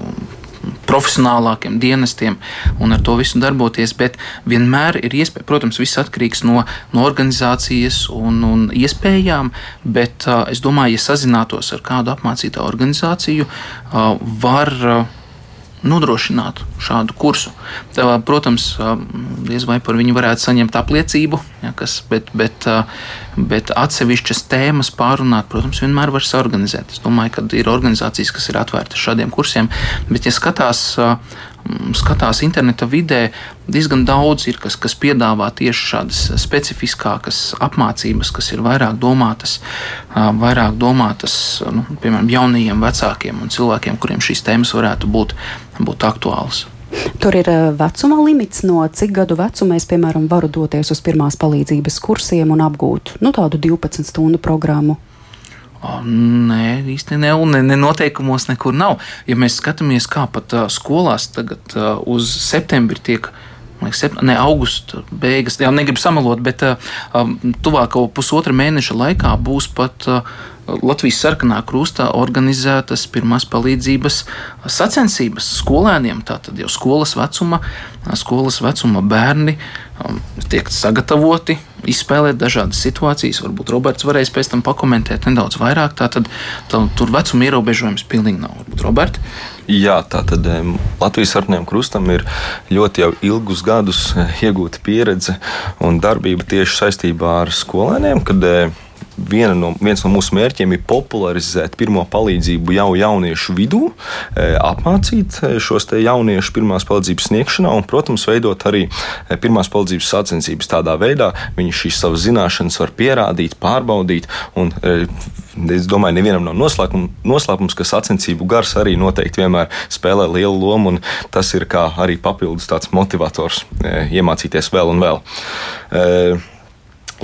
profesionālākiem dienestiem un ar to visu darboties. Bet vienmēr ir iespēja, protams, viss atkarīgs no, no organizācijas un, un iespējām. Bet uh, es domāju, ja sazinātos ar kādu apmācītā organizāciju, uh, var. Uh, nodrošinātu šādu kursu. Tā, protams, diez vai par viņu varētu saņemt apliecību, ja, kas, bet, bet, bet atsevišķas tēmas pārunāt, protams, vienmēr var saorganizēt. Es domāju, ka ir organizācijas, kas ir atvērtas šādiem kursiem, bet, ja skatās skatās interneta vidē, diezgan daudz ir, kas, kas piedāvā tieši šādas specifiskākas apmācības, kas ir vairāk domātas, vairāk domātas nu, piemēram, jaunajiem vecākiem un cilvēkiem, kuriem šīs tēmas varētu būt, būt aktuālas. Tur ir vecuma limits, no cik gadu vecuma es, piemēram, varu doties uz pirmās palīdzības kursiem un apgūt nu, tādu 12 stundu programmu. Nē, īsti ne, ne, ne noteikumos nekur nav. Ja mēs skatāmies, kā pat uh, skolās tagad uh, uz septembri tiek. Liekas, sept, ne augusta beigas, jau negribu samalot, bet uh, tuvāko pusotra mēneša laikā būs pat uh, Latvijas sarkanā krustā organizētas pirmās palīdzības sacensības skolēniem. Tātad jau skolas vecuma, skolas vecuma bērni um, tiek sagatavoti, izspēlēt dažādas situācijas. Varbūt Roberts varēs pēc tam pakomentēt nedaudz vairāk. Tātad tā, tur vecuma ierobežojums pilnīgi nav. Varbūt Robert? Jā, tā tad Latvijas sarkanajam krustam ir ļoti ilgus gadus iegūta pieredze un darbība tieši saistībā ar skolēniem, kad no, viens no mūsu mērķiem ir popularizēt pirmo palīdzību jau jauniešu vidū, apmācīt šos jauniešus pirmās palīdzības sniegšanā un, protams, veidot arī pirmās palīdzības sacensības. Tādā veidā viņi šīs savas zināšanas var pierādīt, pārbaudīt un Es domāju, nevienam nav noslēpums, noslēpums, ka sacensību gars arī noteikti vienmēr spēlē lielu lomu, un tas ir kā arī papildus tāds motivators iemācīties vēl un vēl.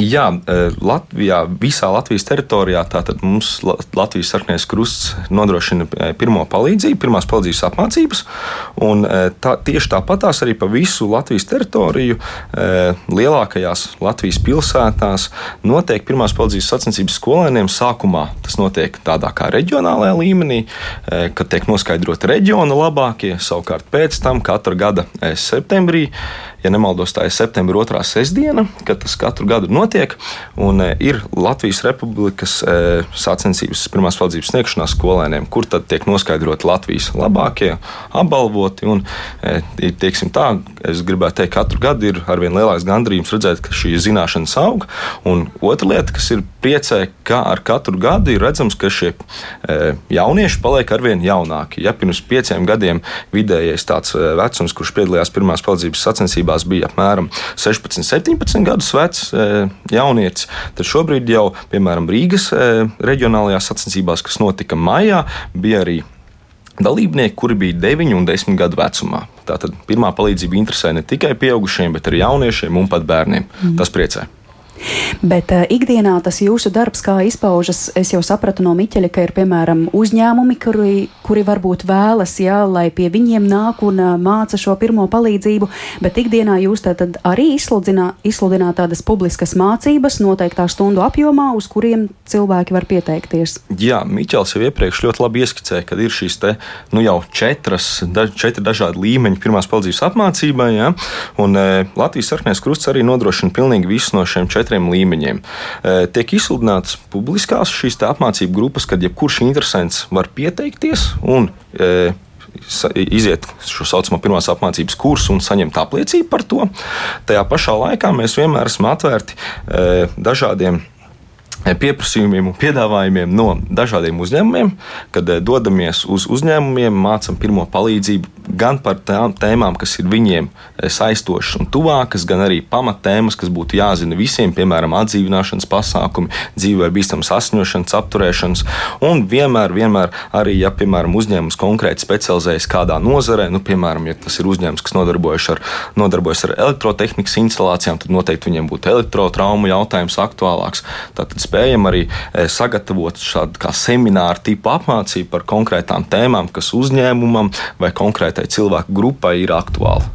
Jā, e, Latvijā, visā Latvijas teritorijā, tātad mums Latvijas sarkanais krusts nodrošina e, pirmo palīdzību, pirmās palīdzības apmācības, e, tā, tieši tāpatās arī pa visu Latvijas teritoriju lielākajās Latvijas pilsētās notiek pirmās palīdzības sacensības skolēniem. Sākumā tas notiek tādā kā reģionālajā līmenī, kad tiek noskaidroti reģiona labākie, savukārt pēc tam katra gada septembrī ja nemaldos, tā ir septembra otrā sestdiena, kad tas katru gadu notiek. Un e, ir Latvijas Republikas e, sacensības pirmās palīdzības sniegšanā skolēniem, kur tad tiek noskaidroti Latvijas labākie, apbalvoti. Un, e, tieksim tā, es gribētu teikt, ka katru gadu ir arvien lielāks gandrījums redzēt, ka šīs zināšanas aug. Un otra lieta, kas ir priecē, ka ar katru gadu ir redzams, ka šie jaunieši paliek arvien jaunāki. Ja pirms pieciem gadiem vidējais tāds vecums, kurš piedalījās pirmās palīdzības sacensībās, bija apmēram 16, 17 gadus vecs jaunietis, tad šobrīd jau, piemēram, Rīgas e, reģionālajās sacensībās, kas notika maijā, bija arī dalībnieki, kuri bija 9 un 10 gadu vecumā. Tātad pirmā palīdzība interesē ne tikai pieaugušiem, bet arī jauniešiem un pat bērniem. Mm. Tas priecē. Bet uh, ikdienā tas jūsu darbs, kā izpaužas, es jau sapratu no Miķeļa, ka ir piemēram uzņēmumi, kuri, kuri varbūt vēlas, jā, lai pie viņiem nāk un uh, māca šo pirmo palīdzību, bet ikdienā jūs tad arī izsludināt, tādas publiskas mācības noteiktā stundu apjomā, uz kuriem cilvēki var pieteikties. Jā, Miķels jau iepriekš ļoti labi ieskicēja, ka ir šīs te, nu jau četras, da, četri dažādi līmeņi pirmās palīdzības apmācībai, jā, un e, Latvijas sarkanais krusts arī nodrošina pilnīgi visus no šiem četriem četriem līmeņiem. Eh, tiek izsludināts publiskās šīs apmācību grupas, kad jebkurš interesants var pieteikties un eh, iziet šo saucamo pirmās apmācības kursu un saņemt apliecību par to. Tajā pašā laikā mēs vienmēr esam atvērti e, dažādiem pieprasījumiem un piedāvājumiem no dažādiem uzņēmumiem, kad dodamies uz uzņēmumiem, mācām pirmo palīdzību gan par tām tēmām, kas ir viņiem eh, saistošas un tuvākas, gan arī pamattēmas, kas būtu jāzina visiem, piemēram, atdzīvināšanas pasākumi, dzīvē bīstamas asņošanas, apturēšanas. Un vienmēr, vienmēr arī, ja, piemēram, uzņēmums konkrēti specializējas kādā nozarē, nu, piemēram, ja tas ir uzņēmums, kas nodarbojas ar, nodarbojas ar elektrotehnikas instalācijām, tad noteikti viņiem būtu elektrotraumu jautājums aktuālāks. Tātad spējam arī eh, sagatavot šādu semināru tipu apmācību par konkrētām tēmām, kas uzņēmumam vai konkrētai cilvēku grupai ir aktuāla.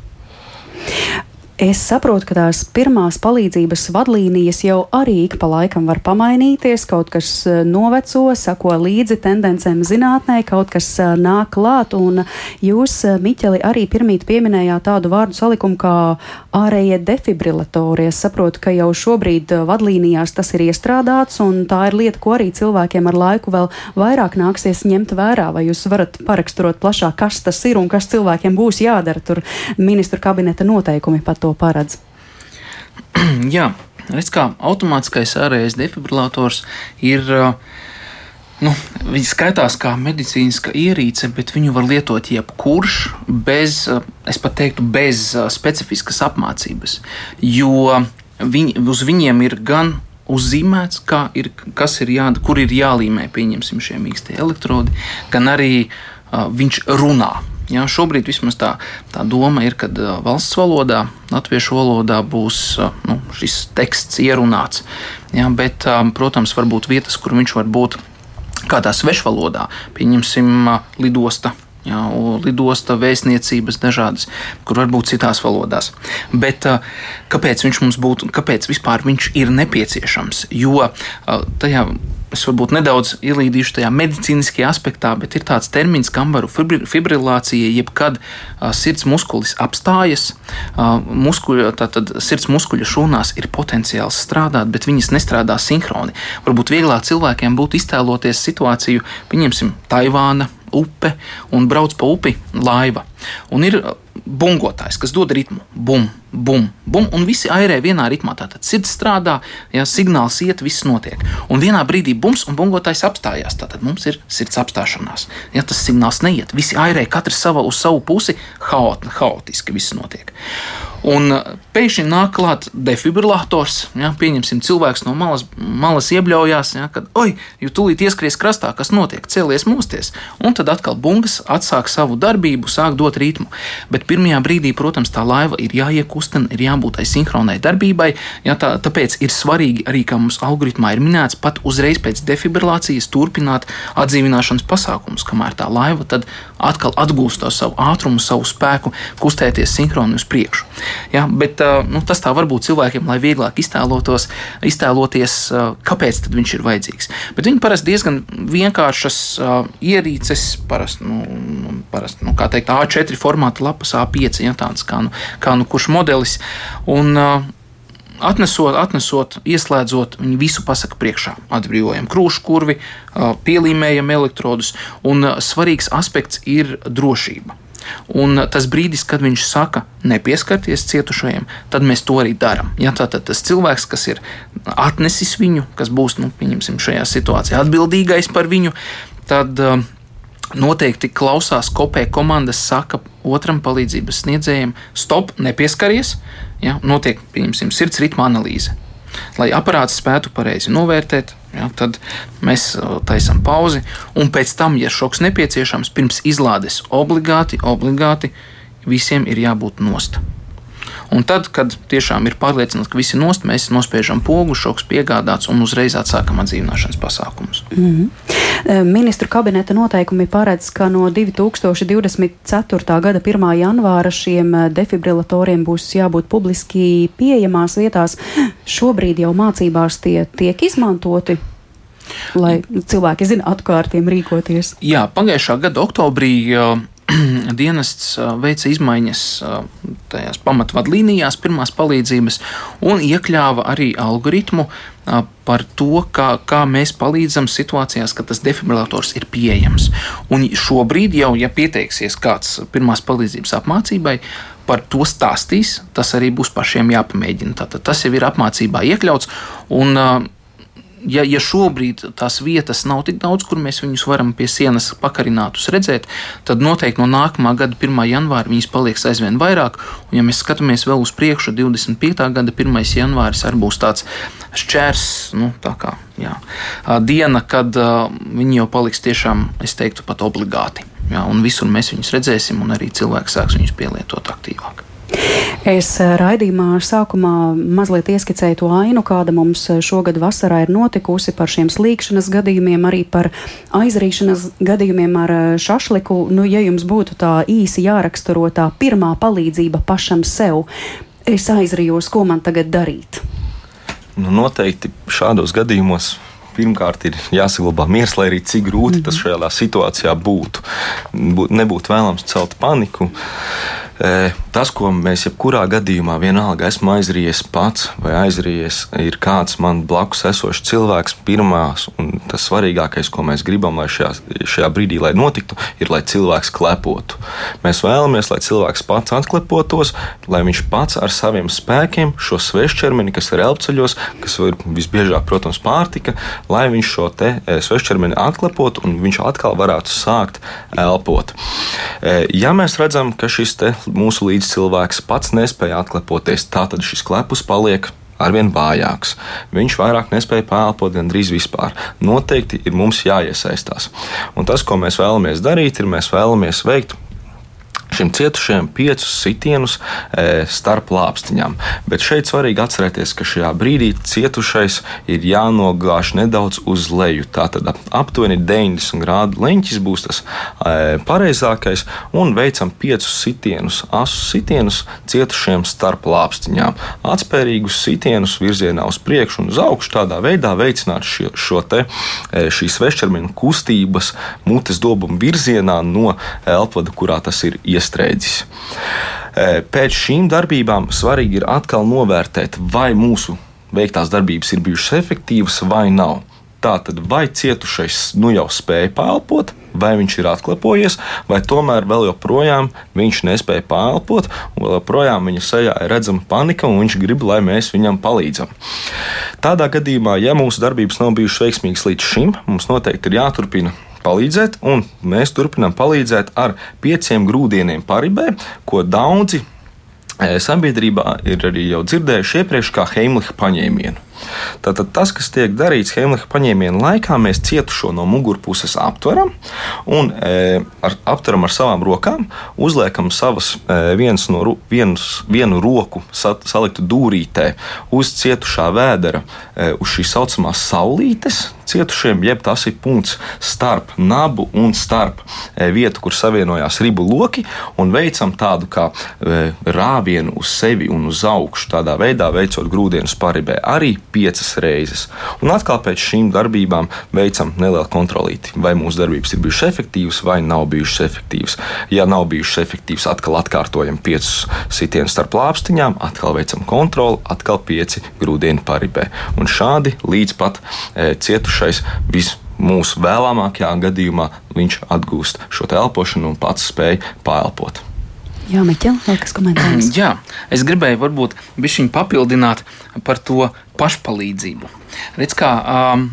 Es saprotu, ka tās pirmās palīdzības vadlīnijas jau arī ik pa laikam var pamainīties, kaut kas e, noveco, sako līdzi tendencēm zinātnē, kaut kas e, nāk klāt, un jūs, e, Miķeli, arī pirmīt pieminējāt tādu vārdu salikumu kā ārējie defibrilatori. Es saprotu, ka jau šobrīd vadlīnijās tas ir iestrādāts, un tā ir lieta, ko arī cilvēkiem ar laiku vēl vairāk nāksies ņemt vērā. Vai jūs varat paraksturot plašāk, kas tas ir un kas cilvēkiem būs jādara tur ministru kabineta noteikumi par to? To paredz? Jā, redz, kā automātiskais ārējais defibrillators ir. Nu, viņi skaitās kā medicīniska ierīce, bet viņu var lietot jebkurš bez, es pat teiktu, bez specifiskas apmācības. Jo viņi, uz viņiem ir gan uzzīmēts, ir, kas ir jādara, kur ir jālīmē, pieņemsim, šie mīkstie elektrodi, gan arī uh, viņš runā. Jā, šobrīd vismaz tā, tā doma ir, ka valsts valodā, latviešu valodā būs nu, šis teksts ierunāts. Jā, bet, protams, var būt vietas, kur viņš var būt kādā svešvalodā, pieņemsim, lidosta. Jā, lidosta, vēstniecības dažādas, kur var būt citās valodās. Bet kāpēc viņš mums būtu, kāpēc vispār viņš ir nepieciešams? Jo tajā es varbūt nedaudz ielīdīšu tajā medicīniskajā aspektā, bet ir tāds termins, kambaru fibrilācija, jebkad uh, sirds muskulis apstājas, uh, muskuļa, tātad sirds muskuļa šūnās ir potenciāls strādāt, bet viņas nestrādā sinhroni. Varbūt vieglāk cilvēkiem būtu iztēloties situāciju, pieņemsim, Taivāna, upe un brauc pa upi laiva. Un ir bungotājs, kas dod ritmu. Bum, bum, bum, un visi airē vienā ritmā. Tātad sirds strādā, ja signāls iet, viss notiek. Un vienā brīdī bums un bungotājs apstājās. Tātad mums ir sirds apstāšanās. Ja tas signāls neiet, visi airē, katrs sava uz savu pusi, haot, haotiski viss notiek. Un uh, pēkšņi nāk klāt defibrillators. Ja, pieņemsim, cilvēks no malas, malas iebļaujās, ja, kad, oi, jūs tūlīt ieskries krastā, kas notiek, cēlies mosties. Un tad atkal bungas atsāk savu darbību, sāk dot ritmu. Bet pirmajā brīdī, protams, tā laiva ir jāiekustina, ir jābūt tai sinhronai darbībai. Ja, tā, tāpēc ir svarīgi arī, kā mums algoritmā ir minēts, pat uzreiz pēc defibrilācijas turpināt atdzīvināšanas pasākumus, kamēr tā laiva tad atkal atgūst savu ātrumu, savu spēku, kustēties sinhroni uz priekšu. Ja, bet nu, tas tā var būt cilvēkiem, lai vieglāk iztēlotos, iztēloties, kāpēc viņš ir vajadzīgs. Bet viņi parasti diezgan vienkāršas ierīces, parasti, nu, nu, parasti nu, teikt, A4 formāta lapas, A5, ja, tāds kā nu, kā nu kurš modelis. Un, Atnesot, atnesot, ieslēdzot, viņi visu pasaka priekšā. Atbrīvojam krūšu kurvi, pielīmējam elektrodus, un svarīgs aspekts ir drošība. Un tas brīdis, kad viņš saka, nepieskarties cietušajiem, tad mēs to arī darām. Ja, tātad tas cilvēks, kas ir atnesis viņu, kas būs nu, šajā situācijā atbildīgais par viņu, tad uh, noteikti klausās kopē komandas, saka otram palīdzības sniedzējiem, stop, nepieskaries. Ja, notiek, pieņemsim, sirds ritma analīze. Lai aparāts spētu pareizi novērtēt, Ja, tad mēs uh, taisām pauzi, un pēc tam, ja šoks nepieciešams, pirms izlādes obligāti, obligāti visiem ir jābūt nost. Un tad, kad tiešām ir pārliecināts, ka visi nost, mēs nospiežam pogu, šoks piegādāts un uzreiz atsākam atdzīvināšanas pasākumus. Mm -hmm. Ministru kabineta noteikumi paredz, ka no 2024. gada 1. janvāra šiem e, defibrilatoriem būs jābūt publiski pieejamās vietās. Šobrīd jau mācībās tie tiek izmantoti lai cilvēki zinātu, atkārtiem rīkoties. Jā, pagājušā gada oktobrī dienests veica izmaiņas tajās pamatvadlīnijās, pirmās palīdzības, un iekļāva arī algoritmu par to, kā, kā mēs palīdzam situācijās, kad tas defibrillators ir pieejams. Un šobrīd jau, ja pieteiksies kāds pirmās palīdzības apmācībai, par to stāstīs, tas arī būs pašiem jāpamēģina. Tātad tas jau ir apmācībā iekļauts. Un, ja, ja šobrīd tās vietas nav tik daudz, kur mēs viņus varam pie sienas pakarinātus redzēt, tad noteikti no nākamā gada 1. janvāra viņas paliks aizvien vairāk. Un, ja mēs skatāmies vēl uz priekšu, 25. gada 1. janvāris arī būs tāds šķērs, nu, tā kā jā, diena, kad uh, viņi jau paliks tiešām, es teiktu, pat obligāti. Jā, un visur mēs viņus redzēsim, un arī cilvēki sāks viņus pielietot aktīvāk. Es eh, raidījumā sākumā mazliet ieskicēju to ainu, kāda mums eh, šogad vasarā ir notikusi par šiem slīkšanas gadījumiem, arī par aizrīšanas gadījumiem ar eh, šašliku. Nu, ja jums būtu tā īsi jāraksturo tā pirmā palīdzība pašam sev, es aizrījos, ko man tagad darīt? Nu, noteikti šādos gadījumos pirmkārt ir jāsaglabā miers, lai arī cik grūti mm -hmm. tas mhm. šajā situācijā būtu. Nebūtu vēlams celt paniku. E, tas, ko mēs jebkurā gadījumā, vienalga esmu aizrījies pats vai aizrījies, ir kāds man blakus esošs cilvēks, pirmās un tas svarīgākais, ko mēs gribam, lai šajā, šajā brīdī lai notiktu, ir, lai cilvēks klepotu. Mēs vēlamies, lai cilvēks pats atklepotos, lai viņš pats ar saviem spēkiem šo svešķermeni, kas ir elpceļos, kas ir visbiežāk, protams, pārtika, lai viņš šo te e, svešķermeni atklepotu un viņš atkal varētu sākt elpot. E, ja mēs redzam, ka šis te mūsu līdzcilvēks pats nespēja atklepoties, tad šis klepus paliek arvien vājāks. Viņš vairāk nespēja pēlpot gandrīz vispār. Noteikti ir mums jāiesaistās. Un tas, ko mēs vēlamies darīt, ir mēs vēlamies veikt šim cietušajam piecus sitienus e, starp lāpstiņām. Bet šeit svarīgi atcerēties, ka šajā brīdī cietušais ir jānogāž nedaudz uz leju. Tātad aptuveni 90 grādu leņķis būs tas e, pareizākais, un veicam piecus sitienus, asus sitienus cietušajam starp lāpstiņām. Atspērīgus sitienus virzienā uz priekšu un uz augšu, tādā veidā veicināt šo, šo te, e, šīs vešķermeņa kustības mutes dobumu virzienā no elpvada, kurā tas ir iesaistīts iestrēdzis. Pēc šīm darbībām svarīgi ir atkal novērtēt, vai mūsu veiktās darbības ir bijušas efektīvas vai nav. Tātad, vai cietušais nu jau spēja pārelpot, vai viņš ir atklapojies, vai tomēr vēl joprojām viņš nespēja pārelpot, un vēl joprojām viņa sejā ir redzama panika, un viņš grib, lai mēs viņam palīdzam. Tādā gadījumā, ja mūsu darbības nav bijušas veiksmīgas līdz šim, mums noteikti ir jāturpina palīdzēt, un mēs turpinām palīdzēt ar pieciem grūdieniem paribē, ko daudzi eh, sabiedrībā ir arī jau dzirdējuši iepriekš kā Heimlicha paņēmienu. Tātad tas, kas tiek darīts Heimlicha paņēmiena laikā, mēs cietušo no mugurpuses aptveram un e, ar, aptveram ar savām rokām, uzliekam savas e, vienas no, vienus, vienu roku sa, saliktu dūrītē uz cietušā vēdera, e, uz šīs saucamās saulītes. Cietušiem, jeb tas ir punkts starp nabu un starp e, vietu, kur savienojās ribu loki, un veicam tādu kā e, rāvienu uz sevi un uz augšu. Tādā veidā veicot grūdienus paribē. Arī piecas reizes. Un atkal pēc šīm darbībām veicam nelielu kontrolīti, vai mūsu darbības ir bijušas efektīvas vai nav bijušas efektīvas. Ja nav bijušas efektīvas, atkal atkārtojam piecus sitienus starp lāpstiņām, atkal veicam kontroli, atkal pieci grūdieni paribē. Un šādi līdz pat e, cietušais viss mūsu vēlamākajā gadījumā viņš atgūst šo elpošanu un pats spēj pārelpot. Jā, Miķel, vēl kas komentārs? Jā, es gribēju varbūt bišķiņu papildināt par to pašpalīdzību. Redz, kā um,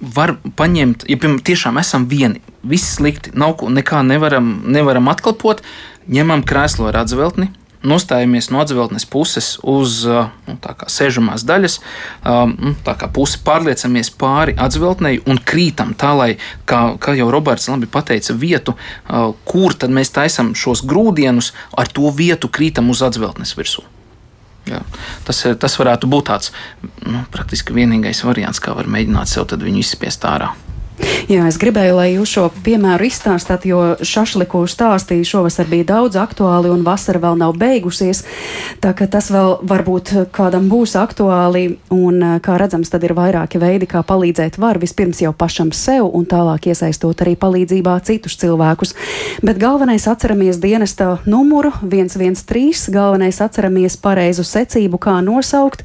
var paņemt, ja piemēram tiešām esam vieni, viss slikti, nav ko, nekā nevaram, nevaram atklāpot, ņemam krēslo ar atzveltni, nostājamies no atzīves puses uz nu, sēžamās daļas, nu, tā kā pusi pārliecamies pāri atzīvei un krītam tā, lai, kā, kā jau Roberts labi pateica, vietu, kur tad mēs taisām šos grūdienus, ar to vietu krītam uz atzīves virsmu. Jā, tas, tas varētu būt tāds nu, praktiski vienīgais variants, kā var mēģināt sev viņu izspiest ārā. Jā, es gribēju, lai jūs šo piemēru izstāstāt, jo šašliku stāstīju šovasar bija daudz aktuāli un vasara vēl nav beigusies. Tā ka tas vēl varbūt kādam būs aktuāli un, kā redzams, tad ir vairāki veidi, kā palīdzēt var vispirms jau pašam sev un tālāk iesaistot arī palīdzībā citus cilvēkus. Bet galvenais atceramies dienesta numuru 113, galvenais atceramies pareizu secību, kā nosaukt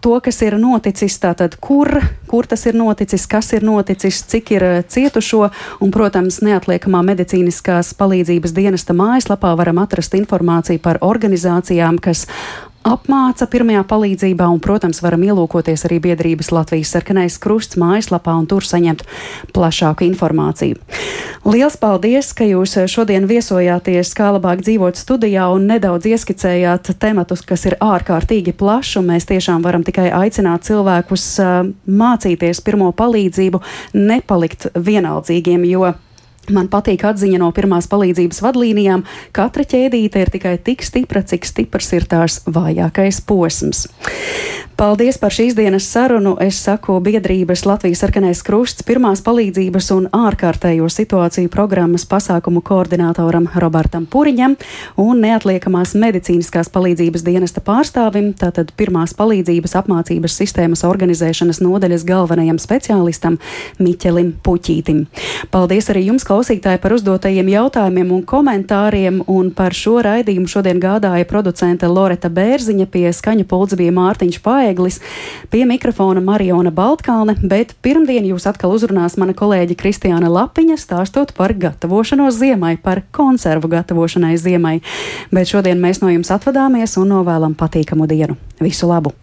to, kas ir noticis, tātad kur, kur tas ir noticis, kas ir noticis noticis, cik ir eh, cietušo, un, protams, neatliekamā medicīniskās palīdzības dienesta mājaslapā varam atrast informāciju par organizācijām, kas apmāca pirmajā palīdzībā, un, protams, varam ielūkoties arī biedrības Latvijas sarkanais krusts mājaslapā un tur saņemt plašāku informāciju. Liels paldies, ka jūs šodien viesojāties kā labāk dzīvot studijā un nedaudz ieskicējāt tematus, kas ir ārkārtīgi plaši, un mēs tiešām varam tikai aicināt cilvēkus mācīties pirmo palīdzību, nepalikt vienaldzīgiem, jo Man patīk atziņa no pirmās palīdzības vadlīnijām. Katra ķēdīte ir tikai tik stipra, cik stiprs ir tās vājākais posms. Paldies par šīs dienas sarunu. Es saku biedrības Latvijas sarkanais krusts pirmās palīdzības un ārkārtējo situāciju programmas pasākumu koordinatoram Robertam Puriņam un neatliekamās medicīniskās palīdzības dienesta pārstāvim, tātad pirmās palīdzības apmācības sistēmas organizēšanas nodaļas galvenajam speciālistam Miķelim Puķītim. Paldies arī jums, klausītāji, par uzdotajiem jautājumiem un komentāriem, un par šo raidījumu šodien gādāja producente Loreta Bērziņa pie skaņu pulca bija Mārtiņš. Paeglis, pie mikrofona Mariona Baltkalne, bet pirmdien jūs atkal uzrunās mana kolēģi Kristiāna Lapiņa, stāstot par gatavošanos ziemai, par konservu gatavošanai ziemai. Bet šodien mēs no jums atvadāmies un novēlam patīkamu dienu. Visu labu!